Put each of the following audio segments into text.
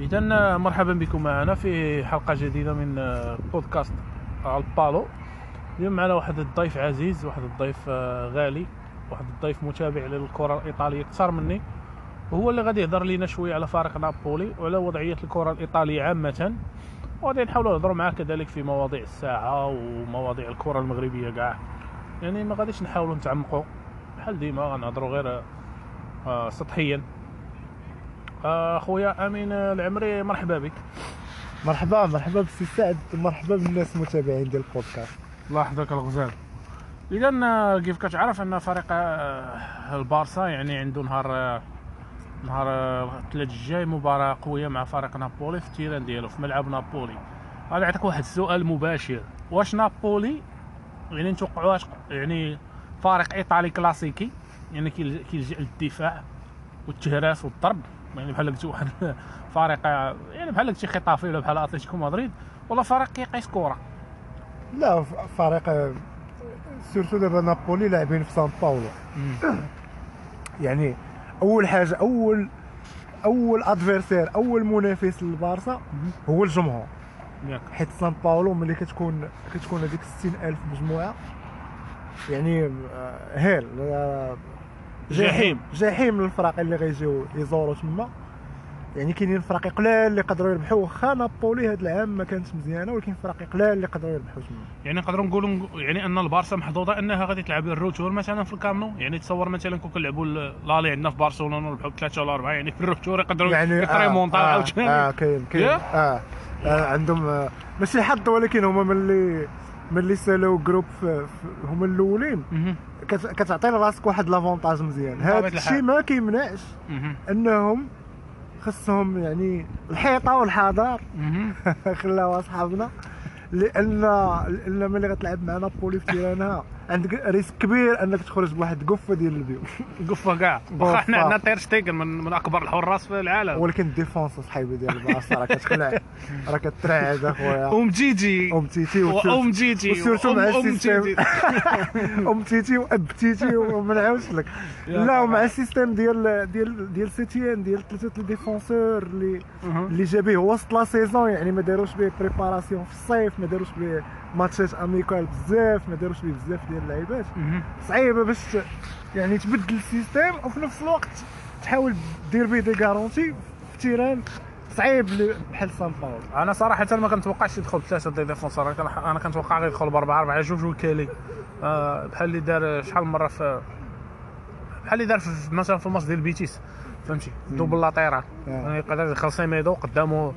اذا مرحبا بكم معنا في حلقة جديدة من آه، بودكاست البالو. اليوم معنا واحد الضيف عزيز واحد الضيف آه، غالي واحد الضيف متابع للكرة الإيطالية. أكثر مني. وهو اللي غادي يهضر لنا شوية على فريق نابولي وعلى وضعية الكرة الإيطالية عامة. وغادي نحاولوا نهضروا معاه كذلك في مواضيع الساعة ومواضيع الكرة المغربية كاع. يعني ما غاديش نحاولوا نتعمقوا. بحال ديما غنهضروا غير آه، سطحيا. آه، خويا أمين العمري مرحبا بك. مرحبا مرحبا بالسي سعد مرحبا بالناس المتابعين ديال البودكاست. الله يحفظك الغزال. إذا كيف كتعرف أن فريق آه، البارسا يعني عنده نهار آه، نهار آه، الثلاث الجاي مباراة قوية مع فريق نابولي في التيران ديالو في ملعب نابولي. غادي نعطيك واحد السؤال مباشر. واش نابولي يعني نتوقعوا يعني فريق إيطالي كلاسيكي؟ يعني كيل- كيلجأ للدفاع والتهراس والضرب؟ يعني بحال قلت واحد فريق يعني بحال قلتي خيتافي ولا بحال اتلتيكو مدريد ولا فريق كيقيس كره لا فريق surtout دابا نابولي لاعبين في سان باولو. يعني أول حاجة أول أول adversaire أول منافس للبارسا هو الجمهور. حيت سان باولو ملي كتكون كتكون هذيك 60000 مجموعة يعني آه، hell. آه، جحيم. جحيم. للفرق اللي غيجيو يزوروا تما. يعني كاينين فرق قلال اللي يقدروا يربحوا واخا نابولي هذا العام ما كانتش مزيانة ولكن فرق قلال اللي يقدروا يربحوا تما. يعني نقدروا نقولوا يعني أن البارسا محظوظة أنها غادي تلعب ال retour مثلا في الكامنو. يعني تصور مثلا كون كنلعبوا l'aller عندنا في برشلونة ونربحوا ثلاثة ولا أربعة يعني في ال retour يقدروا يعني يقدروا يمونطاو آه عاوتاني. آه كاين كاين؟ آه, آه عندهم آه ماشي حظ ولكن هما ملي ملي سالاو groupe هما الأولين كتعطي لراسك واحد l'avantage مزيان بطبيعة هذا. الشيء ما كيمنعش. إنهم خصهم يعني الحيطة والحذر. خلاوها صحابنا لأن لأن ملي غتلعب مع نابولي في terrain ها عندك risque كبير انك تخرج بواحد قفة ديال البيوت قفة كاع. واخا حنا. عندنا تير شتيغن من, من أكبر الحراس في العالم. ولكن ال défense صحيبي ديال البارسا راه كتخلع. راه كترعد أخويا. أم جيجي. أومتيتي وام جيجي. و surtout مع ال système. أومتيتي واب تيتي وما نعاودش لك. لا. ومع ال système ديال ديال ديال سيتيان ديال ثلاثة ال défenseurs اللي. اللي جا به وسط la saison يعني ما داروش به préparation في الصيف ما داروش به ماتشات amicales بزاف ما داروش به بزاف ديال اللعيبات. صعيبة باش يعني تبدل ال système وفي نفس الوقت تحاول دير به des garanties في terrain. صعيب بحال سان باولو أنا صراحة ما كنتوقعش يدخل ثلاثة de défenseurs أنا كن- أنا كنتوقع غيدخل بأربعة أربعة. جوج وكالي آه بحال اللي دار شحال من مرة في بحال اللي دار في مثلا في الماتش ديال بيتيس. فهمتي؟ double latéral آه. يعني يقدر يدخل سيميدو قدامه.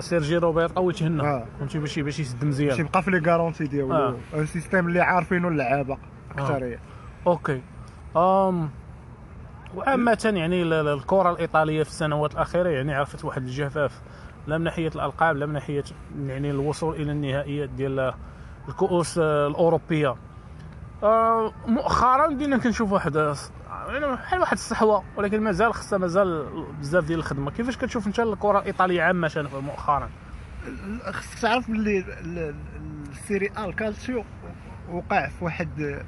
سيرجي روبرتو يتهنى آه. فهمتي؟ باش باش يسد باش مزيان يبقى في les garanties ديالو. آه. un système اللي عارفينه اللعابة اكثريه OK. آم وعامة يعني ال- ال- الكرة الإيطالية في السنوات الأخيرة يعني عرفت واحد الجفاف. لا من ناحية الألقاب لا من ناحية يعني الوصول إلى النهائيات ديال الكؤوس آه، الأوروبية. آه، مؤخرا بدينا كنشوف واحد آه، بحال واحد الصحوة ولكن مازال خصها مازال بزاف ديال الخدمة. كيفاش كتشوف أنت الكرة الإيطالية عامة مؤخرا؟ خصك تعرف باللي ال- ال- السيري آ الكالتسيو وقع في واحد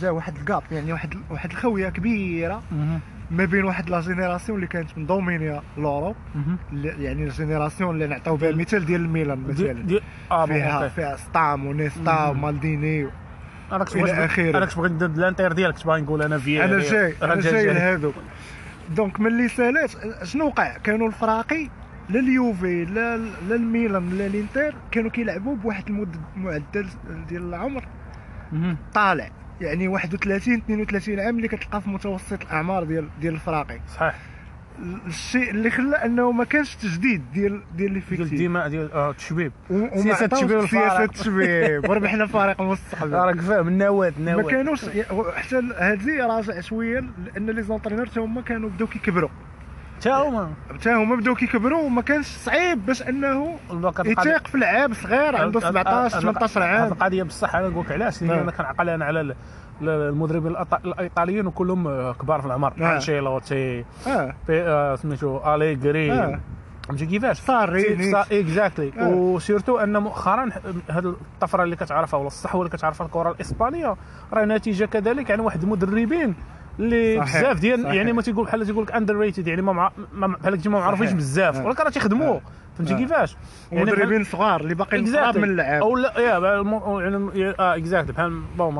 جا واحد الكاب يعني واحد واحد الخويه كبيرة ما بين واحد لا جينيراسيون اللي كانت مدومينيا لوروب اللي- يعني الجينيراسيون اللي نعطيو بها المثال ديال الميلان دي مثلا. دي آه بون فيها. فيها ستام ونيستا ومالديني أنا كنت بغيت آخره. أنا كنت بغيت ندد الانتر ديالك كنت باغي نقول أنا فيا أنا جاي أنا جاي لهذوك. donc ملي سالات شنو وقع؟ كانوا الفراقي لا اليوفي لا لا الميلان لا الانتر كانوا كيلعبوا بواحد المد معدل ديال العمر. طالع. يعني 31 32 عام اللي كتلقى في متوسط الأعمار ديال ديال الفراقي. صحيح. الشيء اللي خلى أنه ما كانش تجديد ديال ديال ديال l'effectif الدماء ديال آه، التشبيب عطاوش التشبيب سياسة. التشبيب وربحنا فريق المستقبل راك فاهم. النواه ما النواه كانوش حتى هذه راجع شوية لأن les entraîneurs تا هما كانوا بداو كيكبروا. تا هما. تا هما بداو كيكبروا وما كانش صعيب باش أنه يتيق في لعاب صغير عنده 17 18 هذه عام. القضية بصح أنا نقول لك علاش؟ لأن نعم. أنا كنعقل أنا على المدربين الإيطاليين وكلهم آه، كبار في العمر نعم. أنشيلوتي بي- آه، سميتو اليغري آه. فهمتي كيفاش صاري exactly آه. و surtout أن مؤخرا هذه الطفرة اللي كتعرفها ولا الصحوة اللي كتعرفها الكرة الإسبانية راه نتيجة كذلك عن واحد المدربين اللي بزاف ديال. يعني ما تيقول بحال تيقول لك underrated يعني ما مع... بحال ما معروفينش. بزاف آه. ولكن راه تيخدموا آه. فهمتي آه. كيفاش؟ يعني مدربين صغار اللي باقيين قراب من اللعاب أو لا يا يعني آه exact بحال bon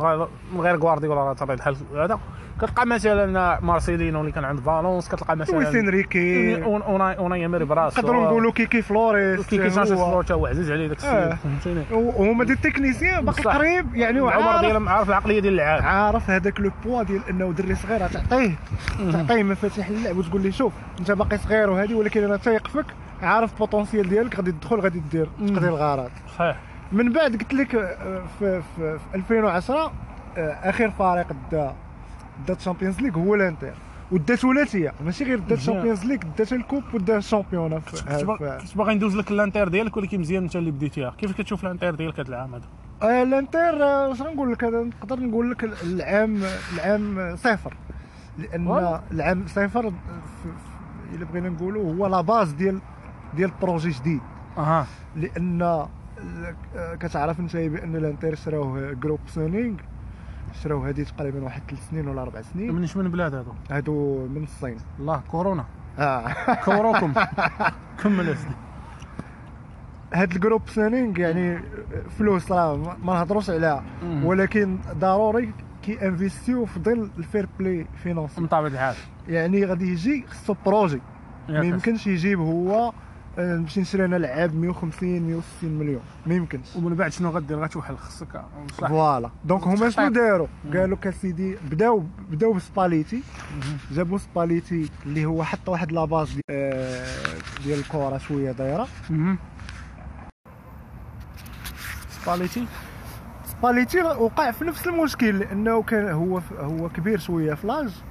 من غير- غوارديولا راه طبيعه الحال هذا. كتلقى مثلا مارسيلينو اللي كان عند Valence كتلقى لويس مثلا إنريكي. أون- أوناي إيمري براسو نقدروا نقولوا كيكي فلوريس كيشانجي هو- فلور هو عزيز عليه داك آه. السيد فهمتيني وهما des techniciens باقي. قريب يعني العمر وعارف ديال عارف العقلية ديال اللعاب. عارف هذاك le poids ديال إنه دري صغير تعطيه تعطيه مفاتيح اللعب وتقول لي شوف أنت باقي صغير وهذه ولكن أنا تايق فيك عارف ال potentiel ديالك غادي تدخل غادي دير تقضي الغرض. صحيح. من بعد قلت لك آه، في, في, في 2010 آه، اخر فريق دا دا ال Champions League هو الإنتر. ودا ثلاثيه ماشي غير دا. ال Champions League دا ال coupe ودا ال championnat. كنت باغي- ندوز لك الإنتر ديالك ولكن مزيان انت اللي بديتيها. كيف كتشوف الإنتر ديالك هذا العام هذا؟ آه، الإنتر واش غنقول لك؟ نقدر نقول لك العام العام صفر. لأن. العام صفر إلا بغينا نقولوا هو la base ديال ديال projet جديد. أها. لأن كتعرف انت بأن الانتر شراوه groupe Suning شراوه هذه تقريبا واحد ثلاث سنين ولا أربع سنين. من من بلاد هذا هادو من الصين. الله كورونا. آه. كوروكم. كمل هاد الجروب سونينغ يعني فلوس راه ما- نهضروش عليها. ولكن ضروري كي انفيستيو في ظل الفير بلاي فينانسي من طبيعه الحال. يعني غادي يجي خصو بروجي ما. يمكنش يجيب هو نمشي نشري أنا لعاب 150 160 مليون. ما يمكنش. ومن بعد شنو غدير؟ غتوحل خصك صح. voilà. donc هما شنو. داروا؟ قالوا لك اسيدي بداو بداو بسباليتي. جابوا سباليتي اللي هو حط واحد la base ديال, آه، ديال الكره شوية دايرة. سباليتي. سباليتي وقع في نفس المشكل لأنه كان هو هو كبير شوية في l'âge.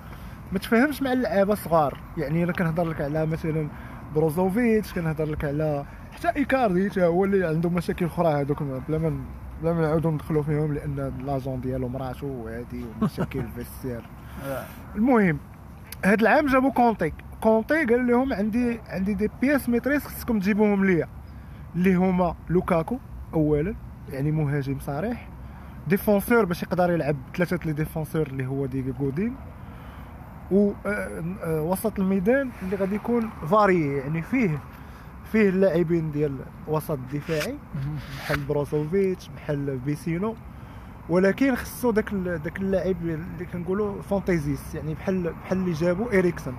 ما تفاهمش مع اللعابة الصغار يعني أنا كنهضر لك على مثلا بروزوفيتش كنهضر لك على حتى إيكاردي حتى هو اللي عنده مشاكل أخرى هذوك بلا ما بلا ما نعاودو ندخلوا فيهم لأن l'agent ديالو مراتو وهادي ومشاكل آه. المهم هاد العام جابوا كونتي. كونتي قال لهم عندي عندي des pièces maîtresses خصكم تجيبوهم ليا. اللي هما لوكاكو اولا يعني مهاجم صريح. défenseur باش يقدر يلعب ثلاثة les défenseurs اللي هو ديغو جودين و آه، آه، وسط الميدان اللي غادي يكون varié يعني فيه فيه اللاعبين ديال وسط دفاعي بحال بروزوفيتش بحال بيسينو. ولكن خصو داك داك اللاعب اللي كنقولوا fantaisiste يعني بحال بحال اللي جابوا إريكسون.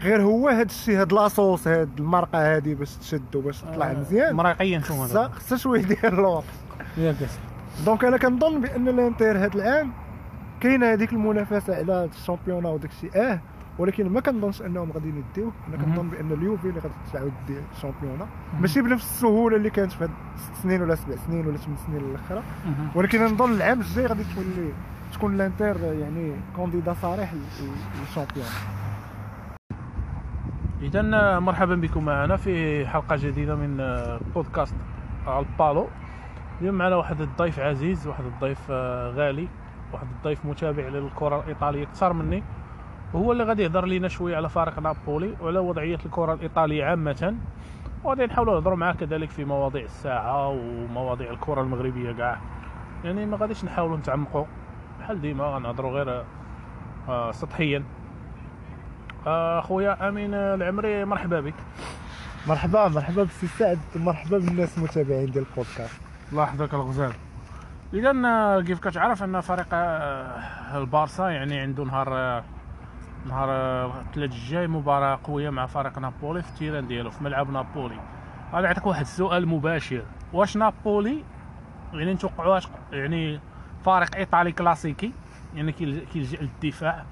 غير هو هاد الشيء هاد la sauce هاد المرقة هادي باش تشد وباش تطلع مزيان. مريقيا شو خصها هذا خصها شوية ديال الوقت donc أنا كنظن بأن الإنتر هاد العام كاينة هذيك المنافسة على ال championnat وداك الشيء آه ولكن ما كنظنش أنهم غادي يديوه أنا. كنظن بأن اليوفي اللي غادي تعاود دير ال championnat ماشي بنفس السهولة اللي كانت في هاد ست سنين ولا سبع سنين ولا ثمان سنين الاخرى ولكن نظن العام الجاي غادي تولي تكون الانتر يعني candidat صريح لل- لل championnat اذا مرحبا بكم معنا في حلقة جديدة من آه، بودكاست البالو. اليوم معنا واحد الضيف عزيز واحد الضيف آه، غالي. واحد الضيف متابع للكرة الإيطالية أكثر مني. وهو اللي غادي يهضر لنا شوية على فريق نابولي وعلى وضعية الكرة الإيطالية عامة. وغادي نحاولوا نهضروا معاه كذلك في مواضيع الساعة ومواضيع الكرة المغربية كاع. يعني ما غاديش نحاولوا نتعمقوا. بحال ديما غنهضروا غير آه، سطحيا. آه، خويا أمين العمري مرحبا بك. مرحبا مرحبا بالسي سعد مرحبا بالناس المتابعين ديال البودكاست. الله يحفظك الغزال اذا كيف كتعرف أن فريق آه، البارسا يعني عنده نهار آه، نهار آه، الثلاث الجاي مباراة قوية مع فريق نابولي في التيران ديالو في ملعب نابولي. غادي نعطيك واحد السؤال مباشر. واش نابولي يعني نتوقعوا يعني فريق إيطالي كلاسيكي؟ يعني كيل- كيلجا للدفاع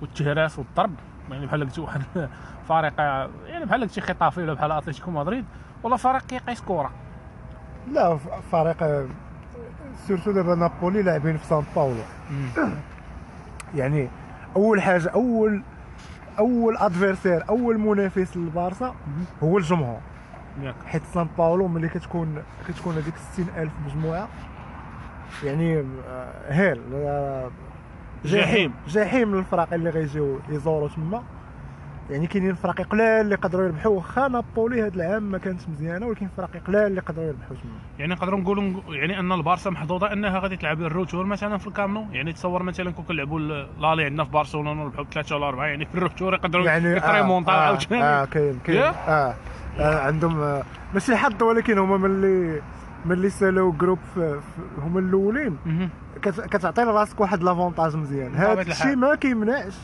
والتهراس والضرب؟ يعني بحال قلت واحد فريق آه، يعني بحال قلتي خيتافي ولا بحال أتلتيكو مدريد ولا فريق كيقيس كرة. لا فريق آه، surtout دابا نابولي لاعبين في سان باولو. يعني أول حاجة اول أول adversaire أول منافس للبارسا هو الجمهور. حيت سان باولو ملي كتكون كتكون هذيك 60000 مجموعة يعني آه، hell. جحيم. جحيم للفرق اللي غيجيو يزوروا تما. يعني كاينين فراقي قلال اللي يقدروا يربحوا. واخا نابولي هذا العام ما كانتش مزيانة ولكن فراقي قلال اللي يقدروا يربحوا تما يعني نقدروا نقولوا يعني أن البارسا محظوظة أنها غادي تلعب ال retour مثلا في الكامب نو يعني تصور مثلا كون كنلعبوا l'aller عندنا في برشلونه ونربحوا ثلاثة ولا أربعة يعني في ال retour يقدروا يعني يتريمونطا آه, عاوتاني آه كاين كاين. ياك؟ آه, آه عندهم آه ماشي حظ ولكن هما ملي ملي سالوا groupe هما الأولين. كتعطي لراسك واحد l'avantage مزيان. هذا. الشيء ما كيمنعش.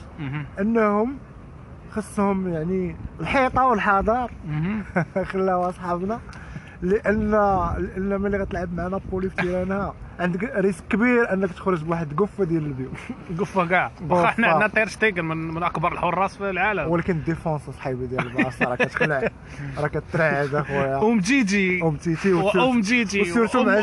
أنهم خصهم يعني الحيطة والحذر. خلاوها صحابنا لأن لأن ملي غتلعب مع نابولي في تيرانا عندك risque كبير انك تخرج بواحد قفه ديال البيوت. قفة كاع. واخا حنا عندنا تير شتيغن من, من أكبر الحراس في العالم. ولكن ال défense صحيبي ديال البارسا راه كتخلع. راه كترعد أخويا. أم جيجي. أومتيتي وأم جيجي. وسيرتو مع.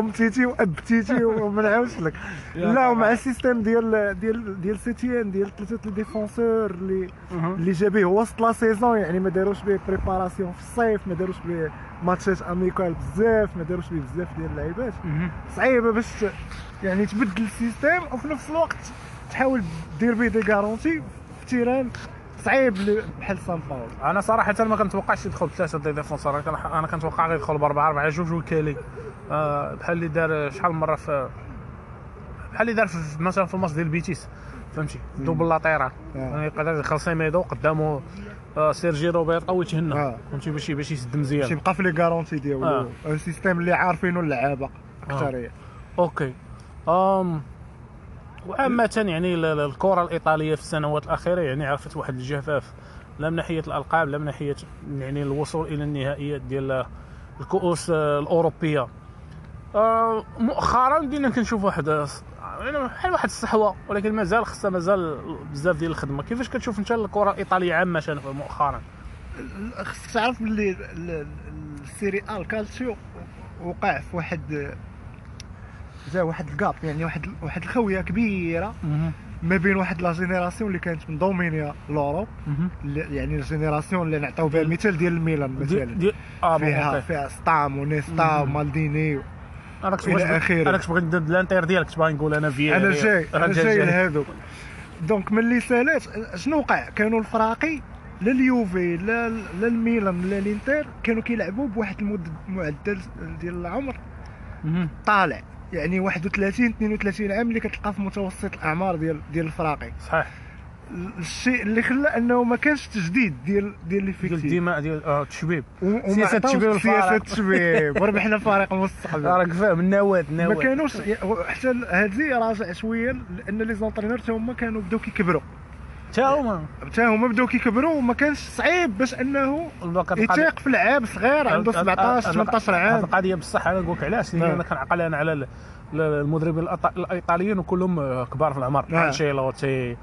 أومتيتي وأومتيتي وما نعاودش لك. لا. ومع ال système ديال ديال ديال سيتيان ديال ثلاثة ال défenseurs اللي. اللي جا به وسط la saison يعني ما داروش به préparation في الصيف ما داروش به ماتشات amicales بزاف ما داروش به بزاف ديال اللعيبات. مهم. صعيبه باش يعني تبدل ال système وفي نفس الوقت تحاول دير به des garanties في terrain. صعيب بحال سان باولو أنا صراحة ما كنتوقعش يدخل بثلاثه des défenseurs أنا كنتوقع غيدخل بأربعة أربعة. جوج وكالي آه، بحال اللي دار شحال من مرة في بحال اللي دار في مثلا في الماتش ديال بيتيس. فهمتي؟ double latéral آه. يعني يقدر يدخل سيميدو قدامه آه، سيرجي روبيرتو ويتهنى آه. فهمتي؟ باش باش يسد باش مزيان يبقى في les garanties ديالو. آه. un système اللي عارفينه اللعابة أكثر هي. أوكي. آم وعامة يعني ال- ال- الكرة الإيطالية في السنوات الأخيرة يعني عرفت واحد الجفاف. لا من ناحية الألقاب لا من ناحية يعني الوصول إلى النهائيات ديال الكؤوس الأوروبية. مؤخرا بدينا كنشوف واحد يعني بحال واحد الصحوة ولكن مازال خصها مازال بزاف ديال الخدمة. كيفاش كتشوف أنت الكرة الإيطالية عامة مؤخرا؟ خصك تعرف باللي ال- ال- ال Serie A الكالتسيو وقع في واحد جا واحد الكاب يعني واحد واحد الخويه كبيرة ما بين واحد la génération اللي كانت مدومينيا l'Europe اللي- يعني ال génération اللي نعطيو بها المثال ديال الميلان دي مثلا. دي آه bon فيها okay فيها ستام ونيستا. ومالديني أنا كنت. أنا بغيت ندير الانتر ديالك كنت باغي نقول أنا فيا أنا جاي أنا جاي لهذوك. donc ملي سالات شنو وقع؟ كانوا الفراقي لا اليوفي لا لا الميلان لا الانتر كانوا كيلعبوا بواحد المد معدل ديال العمر. طالع. يعني 31 32 عام اللي كتلقى في متوسط الأعمار ديال ديال الفراقي. صحيح. الشيء اللي خلى أنه ما كانش تجديد ديال ديال ديال l'effectif الدماء ديال آه، التشبيب سياسة عطاوش التشبيب سياسة. التشبيب وربحنا فريق المستقبل. راك فاهم النواه ما النواه كانوش حتى هذه راجع شوية لأن les entraîneurs تا هما كانوا بداو كيكبروا. حتى هما. حتى هما بداو كيكبروا وما كانش صعيب باش أنه يتيق في لعاب صغير عنده 17 18 هذه عام. القضية بصح أنا نقول لك علاش؟ لأن نعم. أنا كنعقل أنا على المدربين الإيطاليين وكلهم آه، كبار في العمر نعم. أنشيلوتي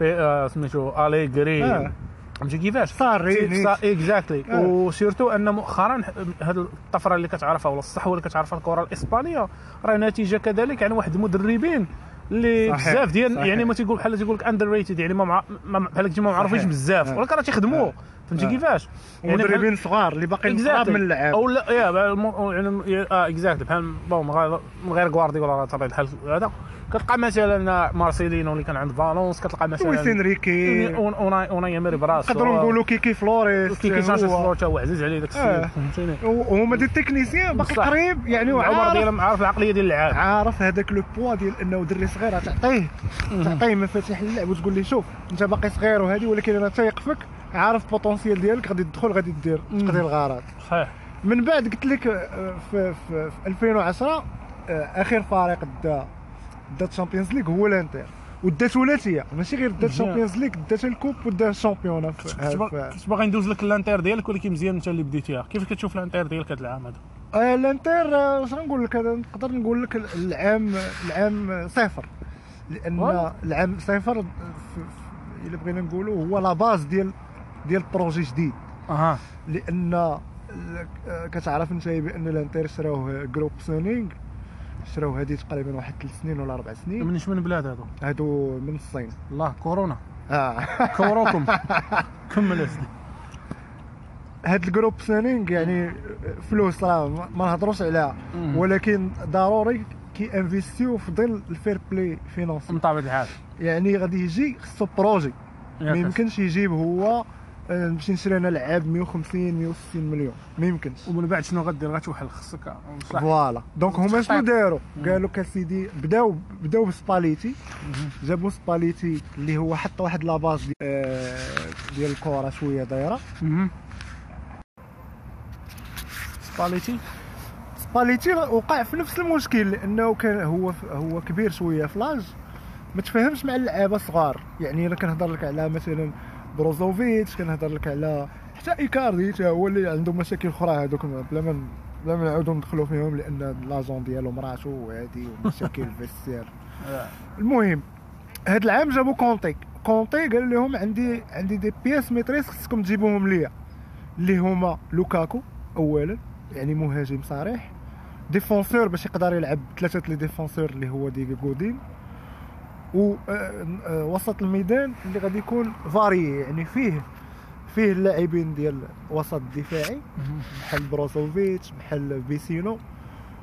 بي- آه، سميتو اليغري آه. فهمتي كيفاش ساري exactly آه. وسيرتو أن مؤخرا هذه الطفرة اللي كتعرفها ولا الصحوة اللي كتعرفها الكرة الإسبانية راه نتيجة كذلك يعني واحد المدربين اللي بزاف ديال. يعني ما تيقول بحال تيقول لك اندر ريتد يعني ما مع... بحال ما معروفينش. بزاف آه. ولكن راه تيخدموا آه. فهمتي آه. كيفاش؟ يعني مدربين صغار اللي باقيين. قراب من اللعاب أو لا يا يعني آه اكزاكتلي بحال بون من غير- غوارديولا طبيعة الحال هذا. كتلقى مثلا مارسيلينو اللي كان عند فالونس كتلقى لويس مثلا انريكي اوناي اوناي اميري براسو. نقدروا نقولوا كيكي فلوريس كي كيسانشيز هو- فلور هو عزيز عليه داك آه. السيد فهمتيني؟ وهما دي تكنيسيان باقي. قريب يعني وعارف ديالهم عارف العقلية ديال اللعاب عارف هذاك لو بوا ديال إنه دري صغير تعطيه تعطيه مفاتيح اللعب وتقول لي شوف أنت باقي صغير وهذه ولكن أنا تايق فيك. عارف ال potentiel ديالك غادي تدخل غادي دير تقضي الغرض. صحيح. من بعد قلت لك آه، في, في, في 2010 آه، اخر فريق دا دا الشامبيونز ليغ هو الإنتر. ودا ثلاثيه ماشي غير دا مزيان. الشامبيونز ليغ دا ال coupe ودا الشامبيون كنت باغي- ندوز لك الإنتر ديالك ولكن مزيان أنت اللي بديتيها. كيف كتشوف الإنتر ديالك هذا العام هذا آه، الإنتر واش غنقول لك نقدر نقول لك العام العام صفر. لأن. العام صفر إلا بغينا نقولوا هو la base ديال ديال projet جديد. أها. لأن كتعرف انت بأن الانتر شراوه groupe سونينغ شراوه هذه تقريبا واحد ثلاث سنين ولا أربع سنين. من بلاد هذا هادو من الصين. الله كورونا. آه. كوروكم. كمل اسدي هاد ال groupe سونينغ يعني فلوس راه ما- نهضروش عليها. ولكن ضروري كي investit في ظل ال fair-play financier من طبيعه الحال يعني غادي يجي خصو projet ما. يمكنش يجيب هو نمشي نشري أنا لعاب 150 160 مليون. ما يمكنش. ومن بعد شنو غدير؟ غتوحل خصك صح. voilà. donc هما شنو. داروا. قالوا كسيدي بداو بداو بسباليتي. جابوا سباليتي اللي هو حط واحد la base دي- آه، ديال الكره شوية دايرة. سباليتي. سباليتي وقع في نفس المشكل لأنه كان هو هو كبير شوية في l'âge. ما تفاهمش مع اللعابة الصغار يعني أنا كنهضر لك على مثلا بروزوفيتش كنهضر لك على حتى إيكاردي حتى هو اللي عنده مشاكل أخرى هذوك بلا ما بلا ما نعاودو ندخلوا فيهم لأن l'agent ديالو مراتو وهادي ومشاكل vestiaire. المهم هاد العام جابوا كونتي. كونتي قال لهم عندي عندي des pièces maîtresses خصكم تجيبوهم ليا. اللي هما لوكاكو اولا يعني مهاجم صريح. défenseur باش يقدر يلعب ثلاثة les défenseurs اللي هو دييغو جودين و آه، آه، وسط الميدان اللي غادي يكون فاري يعني فيه فيه اللاعبين ديال وسط الدفاعي. بحال بروزوفيتش بحال بيسينو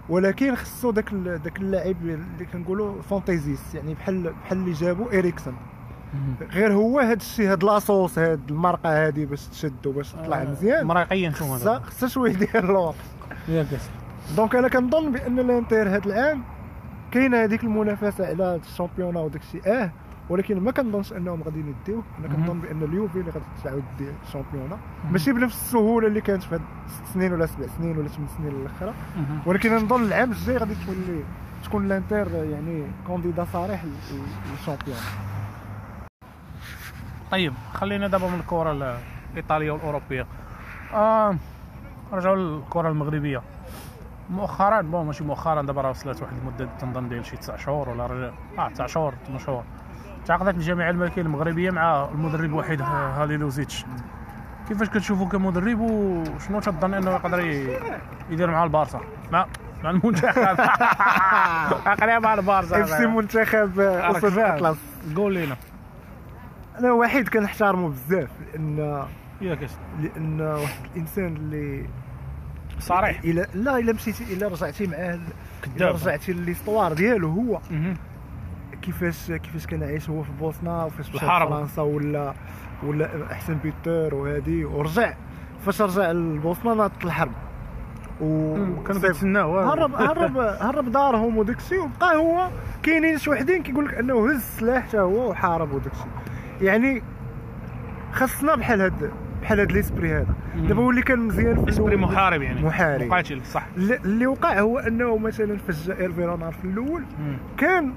ولكن خصو داك داك اللاعب اللي كنقولوا fantaisiste يعني بحال بحال اللي جابوا إريكسون. غير هو هاد الشيء هاد la sauce هاد المرقة هادي باش تشد وباش تطلع آه، مزيان مريقيا شو خصها خصها شوية ديال الوقت donc أنا كنظن بأن الإنتر هاد العام كاينة هذيك المنافسة على الشامبيونا وداك الشيء آه ولكن ما كنظنش أنهم غادي يديوه أنا. كنظن بأن اليوفي اللي غادي تعاود دي الشامبيونا ماشي بنفس السهولة اللي كانت في هاد ست سنين ولا سبع سنين ولا ثمان سنين الاخرى. ولكن نظن العام الجاي غادي تولي تكون الانتر يعني candidat صريح لل- لل champion طيب خلينا دابا من الكرة الإيطالية والأوروبية. آه نرجعوا للكرة المغربية. مؤخرا bon ماشي مؤخرا دابا راه وصلت واحد المدة تنظن ديال شي 9 شهور ولا آه 9 شهور 8 شهور. تعاقدت الجامعة الملكيه المغربية مع المدرب الوحيد ح- حاليلوزيتش كيفاش كتشوفوا كمدرب وشنو تظن إنه يقدر يدير مع البارسا؟ مع مع المنتخب. عقليه مع البارسا. إف سي منتخب أسود الأطلس قول لينا. أنا واحد كنحتارمه بزاف لأن ياك لأن واحد الإنسان اللي صريح. إلى لا إلا مشيتي إلا رجعتي معاه إلا رجعتي l'histoire ديالو هو. كيفاش كيفاش كان عايش هو في بوسنا وفاش مشى. لفرنسا ولا ولا أحسن بيتر وهادي ورجع. فاش رجع لبوسنا ناضت الحرب. و كانوا صيف- كيتسناو. هرب هرب هرب دارهم وداك الشيء وبقى هو. كاينين شي وحدين كيقول لك أنه هز السلاح حتى هو وحارب وداك الشيء يعني خاصنا بحال هاد بحال هاد l'esprit هذا. دابا هو اللي كان مزيان في الأول. محارب يعني. محارب. مقاتل صح اللي وقع هو أنه مثلا فاش جا هيرفي رونار في الأول. كان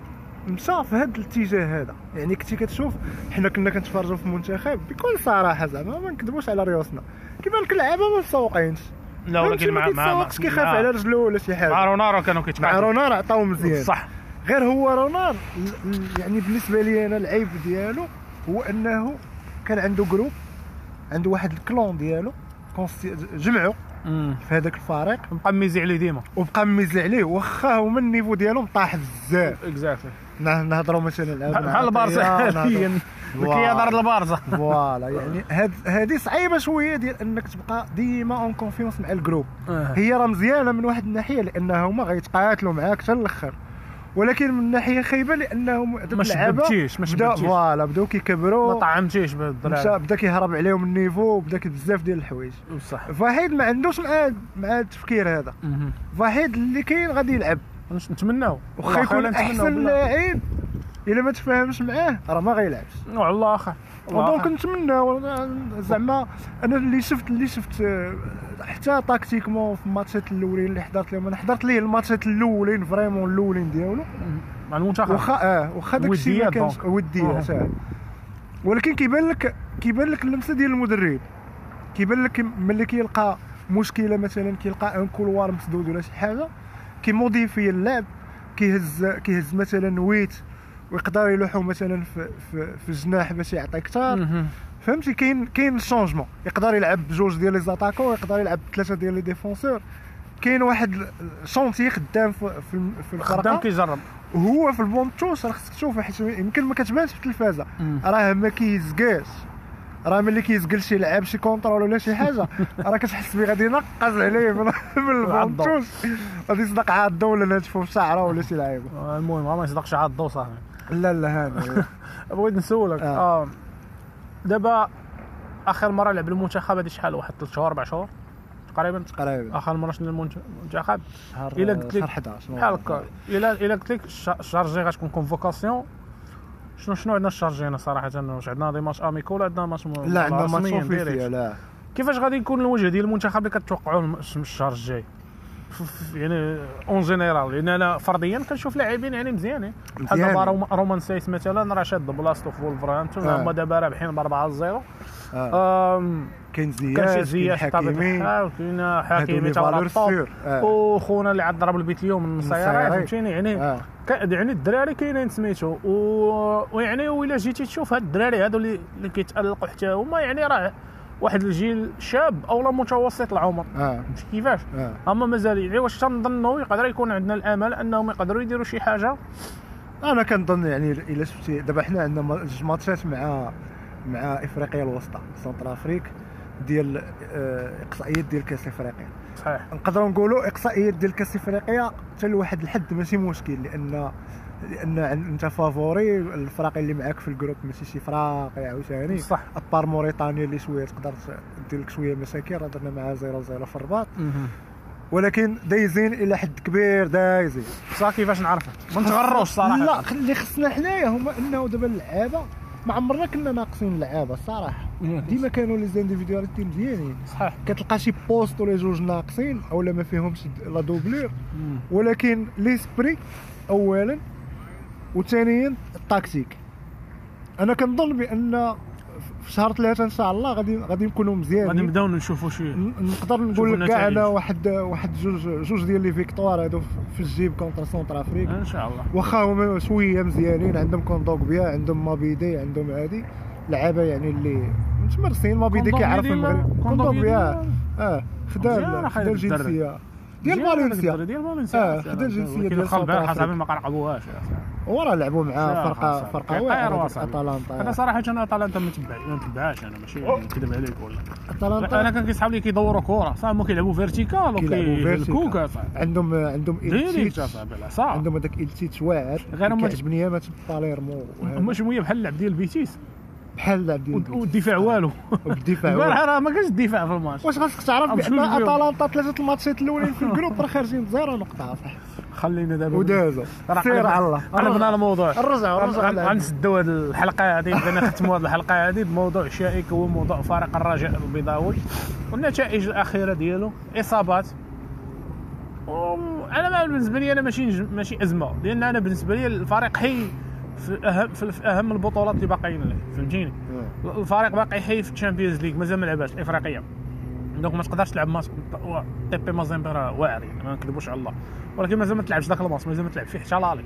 مشى في هذا الاتجاه هذا. يعني كنتي كتشوف حنا كنا كنتفرجوا في المنتخب بكل صراحة زعما ما نكذبوش على ريوسنا. كيبان لك اللعابه ما مسوقينش لا ولكن مع مع مع, كيخاف على رجلو ولا شي مع حاجة رونارو كانوا مع كيتبعوا رونار عطاو مزيان. صح. غير هو رونار يعني بالنسبة لي أنا العيب ديالو هو أنه كان عنده groupe عنده واحد ال clan ديالو مم. في هذاك الفريق. بقى miser عليه ديما. وبقى miser عليه واخا هما ال niveau ديالهم طاح بزاف. exactly نه- نهضروا مثلا بحال البارسا حاليا. الكيادة البارسا voilà. يعني هادي صعيبة شوية ديال إنك تبقى ديما en confiance مع ال groupe آه. هي راه مزيانة من واحد الناحية لانهم غيتقاتلوا معاك حتى الأخر. ولكن من ناحية خايبة لانهم ما شببتيش ما شببتيش voilà بداو ما كيكبروا. طعمتيش مشى بالدراري. بدا كيهرب عليهم ال niveau وبدا بزاف ديال الحوايج. صح. فواحد ما عندوش مع مع التفكير هذا. واحد اللي كاين غادي يلعب. نتمناو. واخا يكون أحسن لاعب. إلا ما تفاهمش معاه راه ما غيلعبش. على الله اخر donc نتمنى زعما أنا اللي شفت اللي شفت آه، حتى tactiquement في الماتشات الأولين اللي حضرت لهم أنا حضرت ليه الماتشات الأولين vraiment الأولين ديالو. مع المنتخب. واخا آه واخا داك الشيء ما كانش آه. آه. ولكن كيبان لك كيبان لك اللمسة ديال المدرب. كيبان لك ملي كيلقى مشكلة مثلا كيلقى un couloir مسدود ولا شي حاجة كي modifier اللعب كيهز كيهز مثلا huit ويقدر يلوحو مثلا في في, في الجناح باش يعطي أكثر. فهمتي؟ كاين كاين ال changement يقدر يلعب بجوج ديال les attaquants يقدر يلعب بثلاثه ديال les défenseurs. كاين واحد chantier خدام في في, في خدام الفرقه كيجرب. وهو في ال banc de touche راه خصك تشوفه حيت يمكن ما كتبانش في التلفازة. راه ما كيزگاش راه ملي كيزقل شي لعاب شي contrôle ولا شي حاجة راه كتحس بيه غادي ينقز عليه من. ال banc de touche غادي يصدق عاده ولا ناتفو في شعره ولا شي لعيبة. آه، المهم ما يصدقش عاد الضو صاحبي. لا لا هاني بغيت نسولك. آه. آه. دابا آخر مرة لعب المنتخب هذه شحال؟ واحد 3 شهور 4 شهور؟ تقريبا؟ تقريبا. آخر مرة شفنا المنتخب؟ شهر إلا قلت لك- شهر 11 بحال هكا إلا إلا قلت لك الش- الشهر الجاي غتكون convocation شنو شنو عندنا الشهر الجاي هنا صراحة؟ واش عندنا des matchs amicaux ولا عندنا ماتش لا عندنا match؟ officiel لا. كيفاش غادي يكون الوجه ديال المنتخب اللي كتوقعوه الشهر الجاي يعني en général لأن أنا فرديا كنشوف لاعبين يعني مزيانين بحال دابا رومان سايس مثلا راه شاد بلاصتو في وولفرهامبتون آه. هما دابا رابحين ب 4 0 آه. كاين زياش كاين زياش حكيمي كاين حكيمي لي تا ورا valeur ال top sûr آه. وخونا اللي عاد ضرب البيت اليوم من. السيارات فهمتيني يعني آه. يعني الدراري كاينين سميتو و- ويعني وإلا جيتي تشوف هاد الدراري هادو اللي اللي كيتألقوا حتى هما يعني راه واحد الجيل شاب أو لا متوسط العمر. مش كيفاش؟ آه. أما مازال يعني واش تنظنوا يقدر يكون عندنا الأمل أنهم يقدروا يديروا شي حاجة؟ أنا كنظن يعني إلا شفتي دابا حنا عندنا جوج ماتشات مع مع إفريقيا الوسطى Centrafrique ديال آه، إقصائيات ديال كأس إفريقيا. صحيح. نقدروا نقولوا إقصائيات ديال كأس إفريقيا حتى لواحد الحد ماشي مشكل لأن لأن أنت favori الفرق اللي معاك في ال groupe ماشي شي فراقي عاوتاني؟ صح. à part موريتانيا اللي شوية تقدر دير لك شوية مشاكل راه درنا معاها 0 0 في الرباط. ولكن دايزين إلى حد كبير دايزين. صح كيفاش نعرفها ما نتغروش صراحة. لا اللي خصنا حنايا هما إنه دابا اللعابة. ما عمرنا كنا ناقصين اللعابة الصراحه ديما كانوا les individualités مزيانين. صحيح. كتلقى شي poste ولا جوج ناقصين أو لا ما فيهمش la doublure ولكن l'esprit أولا وثانيا ال tactique أنا كنظن بأن في شهر ثلاثة إن شاء الله غادي غادي نكونوا غادي مزيانين نبداو نشوفوا شي ن- نقدر نقول لك كاع. أنا واحد واحد جوج جوج ديال les victoires هادو في الجيب contre Centrafrique إن شاء الله. واخا هما شوية مزيانين عندهم كوندوگبيا عندهم مابيدي عندهم هادي. لعابة يعني اللي متمرسين. مابيدي كيعرف المغرب كوندوكبيا آه خدا مزيان خدا أخي الجنسيه ديال فالنسيا. ديال فالنسيا آه، خدا الجنسية ديال ساوث حسابي أفريقيا. ما قرقبوهاش. وراه لعبوا مع فرقه فرقة واعره. أتلانتا. أنا صراحة أنا أتلانتا ما تبع ما نتبعهاش أنا ماشي نكذب عليك ولا أنا اتلانتا كان كيصحاب لي كيدوروا صح هما كيلعبوا فيرتيكال. صاحبي. عندهم عندهم صاحبي العصا عندهم هذاك إلتيت واعر. غير هما- كيعجبني أنا باليرمو هما شوية بحال اللعب ديال بيتيس. بحال اللعب ديال والدفاع والو. بالدفاع البارح راه ما كانش الدفاع في الماتش. واش خاصك تعرف بأن؟ اتلانتا ثلاثة الماتشات الأولين في ال groupe راه خارجين ب zéro نقطة صح خلينا دابا ودازوا راه سير على الله. قلبنا الموضوع. نرجعوا غن- غنسدوا هذه الحلقة هذه بدنا نختموا هذه الحلقة هذه بموضوع شائك هو موضوع فريق الرجاء البيضاوي. والنتائج الأخيرة ديالو إصابات. أنا بالنسبة لي أنا ماشي ماشي أزمة. لأن أنا بالنسبة لي الفريق حي في اهم في أهم البطولات اللي باقيين له فهمتيني؟ الفريق باقي حي في ال Champions League مازال ما لعباش افريقيا donc ما تقدرش تلعب ماتش TP مازيمبي راه واعر يعني ما نكذبوش على الله. ولكن مازال ما تلعبش ذاك الماتش مازال ما تلعب فيه حتى لالي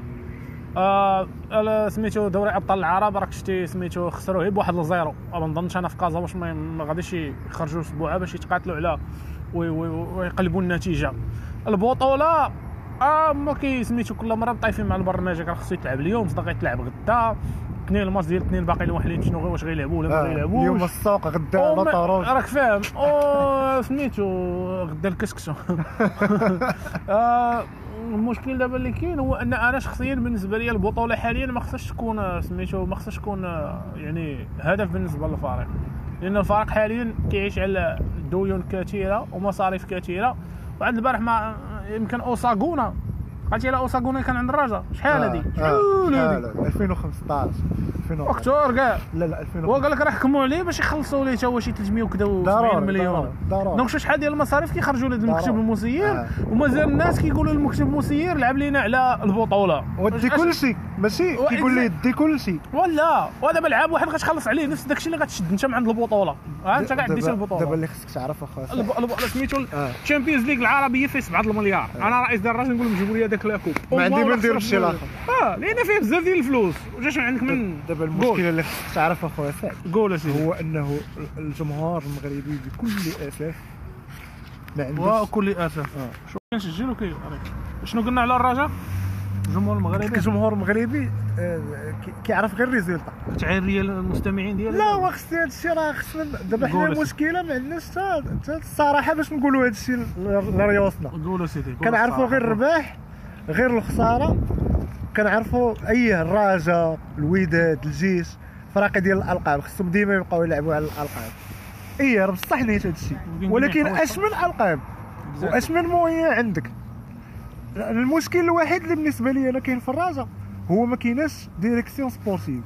آه سميتو دوري أبطال العرب راك شتي سميتو خسروا غير بواحد ل zéro. ما نظنش أنا في كازا واش ما غاديش يخرجوا اسبوعه باش يتقاتلوا على وي- وي- ويقلبوا النتيجة. البطولة آه ما كي سميتو كل مرة طايفين مع البرنامج راه خصو يتلعب. اليوم صدق يتلعب غدا. اثنين الماتش ديال الاثنين باقي الوحيدين شنو واش غيلعبوا ولا ما غيلعبوش. اليوم السوق غدا طروج راك فاهم. أو سميتو غدا الكسكسو آه، المشكل دابا اللي كاين هو أن أنا شخصيا بالنسبة لي البطولة حاليا ما خصهاش تكون آه، سميتو ما خصهاش تكون آه، يعني هدف بالنسبة للفريق. لأن الفريق حاليا كيعيش على ديون كثيرة ومصاريف كثيرة. وعند البارح ما يمكن أوساغونا. قالتي على اوساغونا كان عند الرجاء شحال هذه شحال هذه 2015 2015 أكثر كاع. لا لا هو 2015 قال لك راه حكموا عليه باش يخلصوا ليه تا هو شي 300 وكذا و70 ضروري مليون. donc شوف شحال ديال المصاريف كيخرجوا لهذا المكتب. المسير آه. ومازال الناس كيقولوا للمكتب المسير لعب لينا على البطولة. ودي أش- كل شيء ماشي كيقول لي دي كل شيء ولا ودابا لعاب واحد غتخلص عليه. نفس داكشي اللي غتشد انت من عند البطولة. ها انت كاع ديتي دابا البطولة. اللي خصك تعرف اخويا سميتو آه. ال Champions League العربية فيه 7 المليار. أنا رئيس ديال الراجل نقول لهم جيبوا لي هذاك la coupe ما عندي ما ندير بشي منه. لاخر. آه لأن فيه بزاف ديال الفلوس. وجاش عندك من دابا قول. المشكل اللي خصك تعرف أخويا سعد قول اسيدي هو أنه الجمهور المغربي بكل اسف ما عندوش وكل اسف آه. شو كنسجل وكي شنو قلنا على الرجاء الجمهور المغربي. الجمهور المغربي آه، كي- كيعرف غير الريزولتا تعيري المستمعين ديالك؟ لا هو خص هذا الشيء راه خصنا دابا حنا المشكلة ما عندناش حتى الصراحة باش نقولوا هذا الشيء لريوسنا قولوا سيدي. كنعرفوا غير. الرباح غير الخسارة كنعرفوا أي الرجاء الوداد الجيش فراقي ديال الألقاب. خصهم ديما يبقاو يلعبوا على الألقاب. اي راه بصح نيت هادشي ولكن ولكن أش من ألقاب؟ وأش من مويه عندك؟ المشكل الوحيد اللي بالنسبة لي أنا كاين في الرجاء هو ما كايناش direction sportive.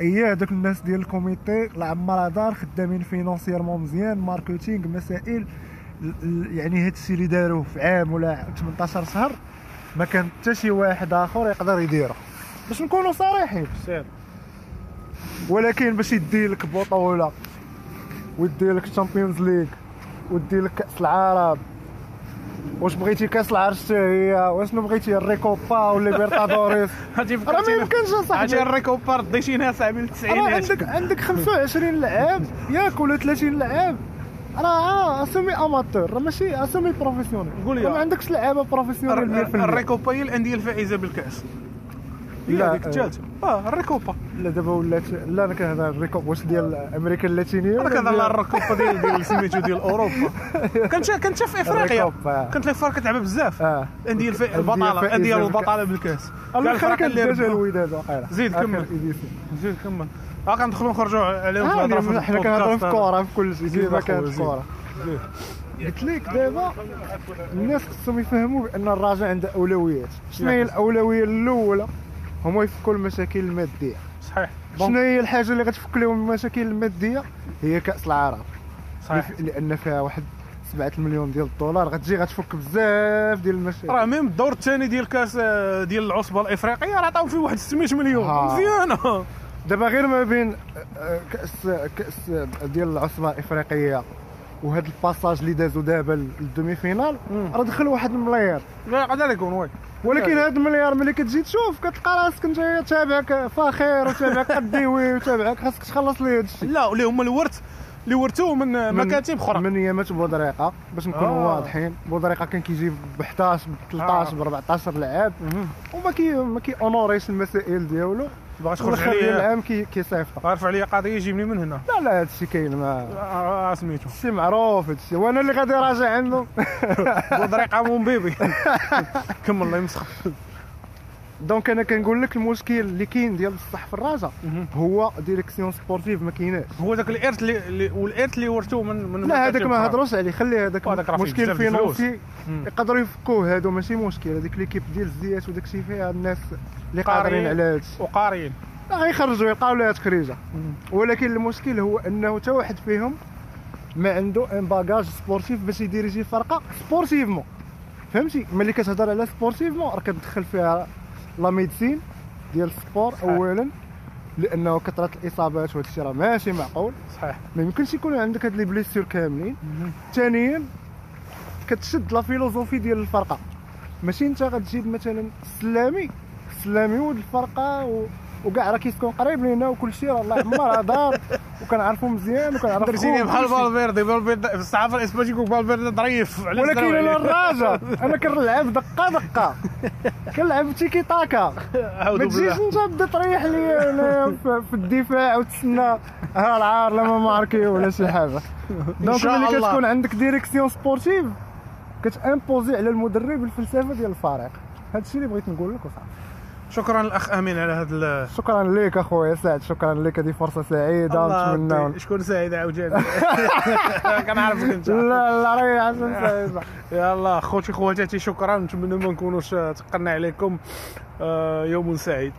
اي هذوك الناس ديال ال comité العمار دار خدامين financièrement مزيان marketing مسائل يعني هاد الشيء اللي داروه في عام ولا 18 شهر ما كان حتى شي واحد آخر يقدر يديره. باش نكونوا صريحين. سير. ولكن باش يدي لك بطولة ويدي لك ال Champions League ويدي لك كأس العرب. واش بغيتي كأس العرش حتى هي؟ واشنو بغيتي؟ الريكوبا ولا ليبرتادوريس راه ما يمكنش أصاحبي. الريكوبار ديتينها صاحبي راه للتسعينات عندك عندك 25 لعاب ياك ولا 30 لعاب راه semi amateur راه ماشي semi professionnel. قول لي. ما عندكش لعابه professionnel 100% الريكوبا هي الأندية الفائزة بالكأس. لا، هذيك آه. الثالثه آه الريكوبا. لا دابا ولات لا أنا كنهضر الريكوب. واش ديال أمريكا اللاتينية؟ أنا كنهضر على الركوبا ديال ديال سميتو ديال أوروبا. كنت كنت في إفريقيا. كنت الفرق كتلعب بزاف. آه. الانديه البطاله الانديه. البطاله بالكأس. الآخر كان. الوداد زيد كمل. زيد كمل. ها كندخلوا نخرجوا عليهم في آه، الهضرة حنا كنهضروا في. كوره في كل شيء. أخويا، كانت زيد. قلت لك دابا الناس خصهم يفهموا بأن الراجع عنده أولويات. شنو هي الأولوية الأولى؟ هما يفكوا المشاكل المادية. صحيح. شنو هي الحاجة اللي غتفك لهم المشاكل المادية؟ هي كأس العرب. صحيح. لأن فيها واحد 7 مليون ديال الدولار غتجي غتفك بزاف ديال المشاكل. راه même الدور الثاني ديال كأس آه، ديال العصبة الإفريقية راه عطاو فيه واحد 600 مليون. ها. مزيانة. دابا غير ما بين آه، كأس كأس ديال العصبه الإفريقية وهاد ال passage اللي دازو دابا لل demi-finale. راه دخل واحد المليار لا يكون oui ولكن. هاد المليار ملي كتجي تشوف كتلقى راسك انت تابعك فاخر وتابعك قديوي وتابعك خاصك تخلص لي هادشي لا اللي هما الورث اللي ورثوه من مكاتب أخرى. من ايامات بودريقه باش نكونوا آه. واضحين. بودريقه كان كيجيب ب 11 ب 13 ب 14 لعاب. وما كي ما كي اونوريش المسائل ديالو. باغي تخرج عليا. العام كي كيصيفط غارف عليا قضيه يجيبني من هنا. لا لا هادشي كاين ما آه، آه، سميتو. هادشي معروف هادشي. وأنا اللي غادي راجع عنده بودريقه مون بيبي. كمل الله يمسخ. دونك أنا كنقول لك المشكل اللي كاين ديال بصح في الرجاء. هو direction sportive ما كايناش. هو ذاك الإرث اللي- والإرث اللي ورثوه من من لا هذاك ما. هضروش عليه. خلي هذاك مشكل. financier. يقدروا يفكوه هادو ماشي مشكل. هذيك l'équipe ديال الزيات وداك الشيء فيها الناس اللي. قادرين على هادشي وقاريين. لا غيخرجوا يلقاو لها تخريجة. ولكن المشكل هو انه حتى واحد فيهم ما عنده un bagage sportif باش ي diriger فرقة sportivement. فهمتي؟ ملي كتهضر على sportivement راه كتدخل فيها la médecine ديال ال sport. اولا لأنه كثرة الإصابات وهذا الشيء راه ماشي معقول. صحيح. ما يمكنش يكون عندك هاد les blessures كاملين. ثانيا كتشد la philosophie ديال الفرقة. ماشي انت غتجيب مثلا السلامي السلامي ولد الفرقة و... وكاع راه كيسكن قريب لينا وكل شيء راه الله يعمر دار. وكنعرفو مزيان وكنعرف درتيني بحال. فالفيردي فالفيردي في الصحافة الإسبانية فالفيردي ظريف ولكن أنا عليه. الراجل أنا كنلعب دقة دقة كنلعب تيكي تاكا ما تجيش. أنت تبدا تريح لي أنا في الدفاع وتسنى ها العار لا ما marquer ولا شي حاجة donc ملي. كتكون عندك direction sportive كت imposer على المدرب الفلسفة ديال الفريق هذا الشيء اللي بغيت نقول لك وصافي شكرا الاخ أمين على هذا ال- شكرا لك اخويا سعد شكرا لك هذه فرصة سعيدة. نتمنى. شكون سعيد؟ عاوتاني كنعرفك انت لا لا راه عشان سعيده يلا خوتي خواتاتي شكرا. نتمنى ما نكونوش تقلنا عليكم. آه، يوم سعيد.